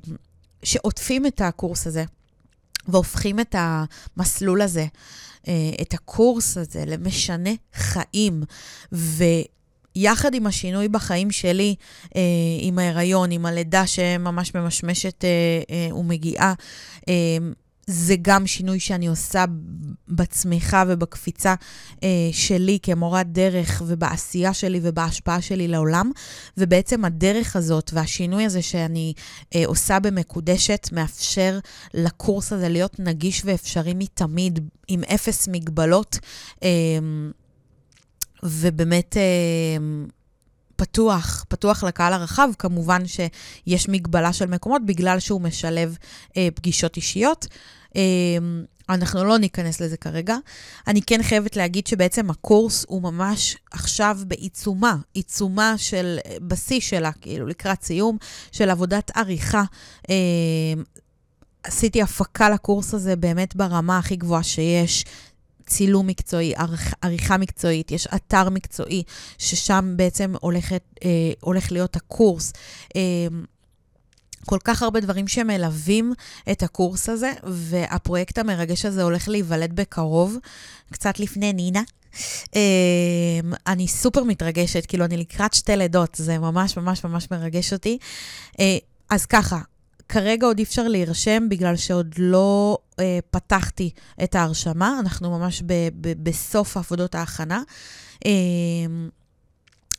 שעוטפים את הקורס הזה, והופכים את המסלול הזה, אה, את הקורס הזה, למשנה חיים. ו... יחד עם השינוי בחיים שלי, אה, עם ההיריון, עם הלידה שממש ממשמשת ומגיעה, זה גם שינוי שאני עושה בצמיחה ובקפיצה אה, שלי כמורת דרך ובעשייה שלי ובהשפעה שלי לעולם. ובעצם הדרך הזאת והשינוי הזה שאני אה, עושה במקודשת מאפשר לקורס הזה להיות נגיש ואפשרי מתמיד, עם אפס מגבלות, אה, ובאמת... אה, פתוח, פתוח לקהל הרחב. כמובן שיש מגבלה של מקומות בגלל שהוא משלב אה, פגישות אישיות. אה, אנחנו לא ניכנס לזה כרגע. אני כן חייבת להגיד שבעצם הקורס הוא ממש עכשיו בעיצומה, עיצומה של אה, בשיא שלה, כאילו לקראת סיום, של עבודת עריכה. אה, עשיתי הפקה לקורס הזה באמת ברמה הכי גבוהה שיש. צילום מקצועי, עריכ, עריכה מקצועית, יש אתר מקצועי, ששם בעצם הולכת, אה, הולך להיות הקורס. אה, כל כך הרבה דברים שמלווים את הקורס הזה, והפרויקט המרגש הזה הולך להיוולד בקרוב, קצת לפני נינה. אה, אני סופר מתרגשת, כאילו, אני לקראת שתי לידות, זה ממש ממש ממש מרגש אותי. אה, אז ככה, כרגע עוד אי אפשר להירשם בגלל שעוד לא אה, פתחתי את ההרשמה, אנחנו ממש ב- ב- בסוף עבודות ההכנה. אה,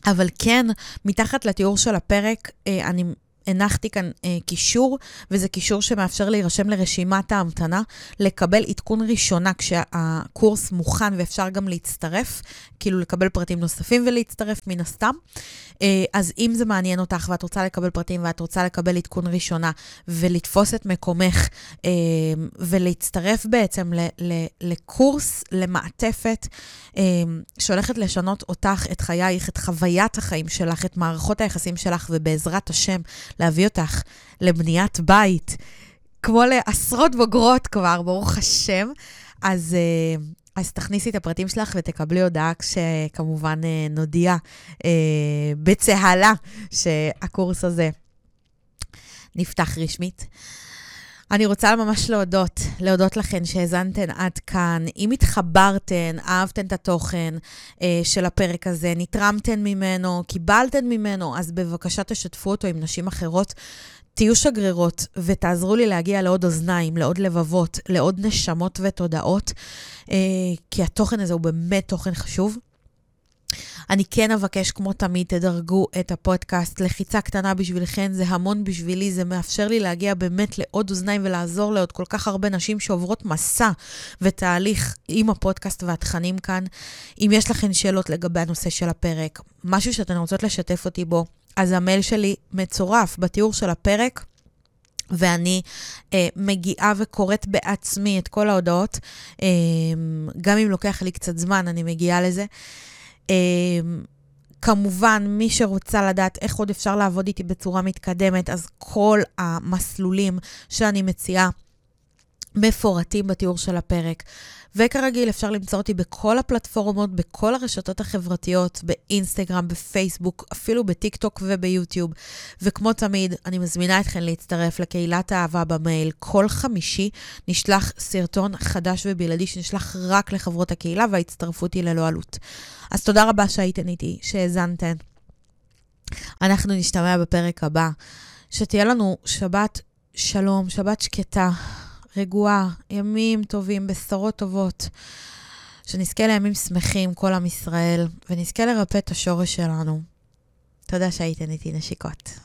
אבל כן, מתחת לתיאור של הפרק, אה, אני הנחתי כאן אה, קישור, וזה קישור שמאפשר להירשם לרשימת ההמתנה, לקבל עדכון ראשונה כשהקורס מוכן ואפשר גם להצטרף, כאילו לקבל פרטים נוספים ולהצטרף מן הסתם. אה, אז אם זה מעניין אותך ואת רוצה לקבל פרטים ואת רוצה לקבל עדכון ראשונה ולתפוס את מקומך אה, ולהצטרף בעצם ל- ל- לקורס, למעטפת אה, שהולכת לשנות אותך, את חייך, את חוויית החיים שלך, את מערכות היחסים שלך, ובעזרת השם, להביא אותך לבניית בית, כמו לעשרות בוגרות כבר, ברוך השם. אז, אה, אז תכניסי את הפרטים שלך ותקבלי הודעה כשכמובן אה, נודיע אה, בצהלה שהקורס הזה נפתח רשמית. אני רוצה ממש להודות, להודות לכן שהאזנתן עד כאן. אם התחברתן, אהבתן את התוכן אה, של הפרק הזה, נתרמתן ממנו, קיבלתן ממנו, אז בבקשה תשתפו אותו עם נשים אחרות. תהיו שגרירות ותעזרו לי להגיע לעוד אוזניים, לעוד לבבות, לעוד נשמות ותודעות, אה, כי התוכן הזה הוא באמת תוכן חשוב. אני כן אבקש, כמו תמיד, תדרגו את הפודקאסט. לחיצה קטנה בשבילכן, זה המון בשבילי, זה מאפשר לי להגיע באמת לעוד אוזניים ולעזור לעוד כל כך הרבה נשים שעוברות מסע ותהליך עם הפודקאסט והתכנים כאן. אם יש לכן שאלות לגבי הנושא של הפרק, משהו שאתן רוצות לשתף אותי בו, אז המייל שלי מצורף בתיאור של הפרק. ואני אה, מגיעה וקוראת בעצמי את כל ההודעות, אה, גם אם לוקח לי קצת זמן, אני מגיעה לזה. אמ, כמובן, מי שרוצה לדעת איך עוד אפשר לעבוד איתי בצורה מתקדמת, אז כל המסלולים שאני מציעה מפורטים בתיאור של הפרק. וכרגיל, אפשר למצוא אותי בכל הפלטפורמות, בכל הרשתות החברתיות, באינסטגרם, בפייסבוק, אפילו בטיקטוק וביוטיוב. וכמו תמיד, אני מזמינה אתכם להצטרף לקהילת האהבה במייל. כל חמישי נשלח סרטון חדש ובלעדי שנשלח רק לחברות הקהילה, וההצטרפות היא ללא עלות. אז תודה רבה שהייתן איתי, שהאזנתן. אנחנו נשתמע בפרק הבא. שתהיה לנו שבת שלום, שבת שקטה, רגועה, ימים טובים, בשורות טובות. שנזכה לימים שמחים, כל עם ישראל, ונזכה לרפא את השורש שלנו. תודה שהייתן איתי נשיקות.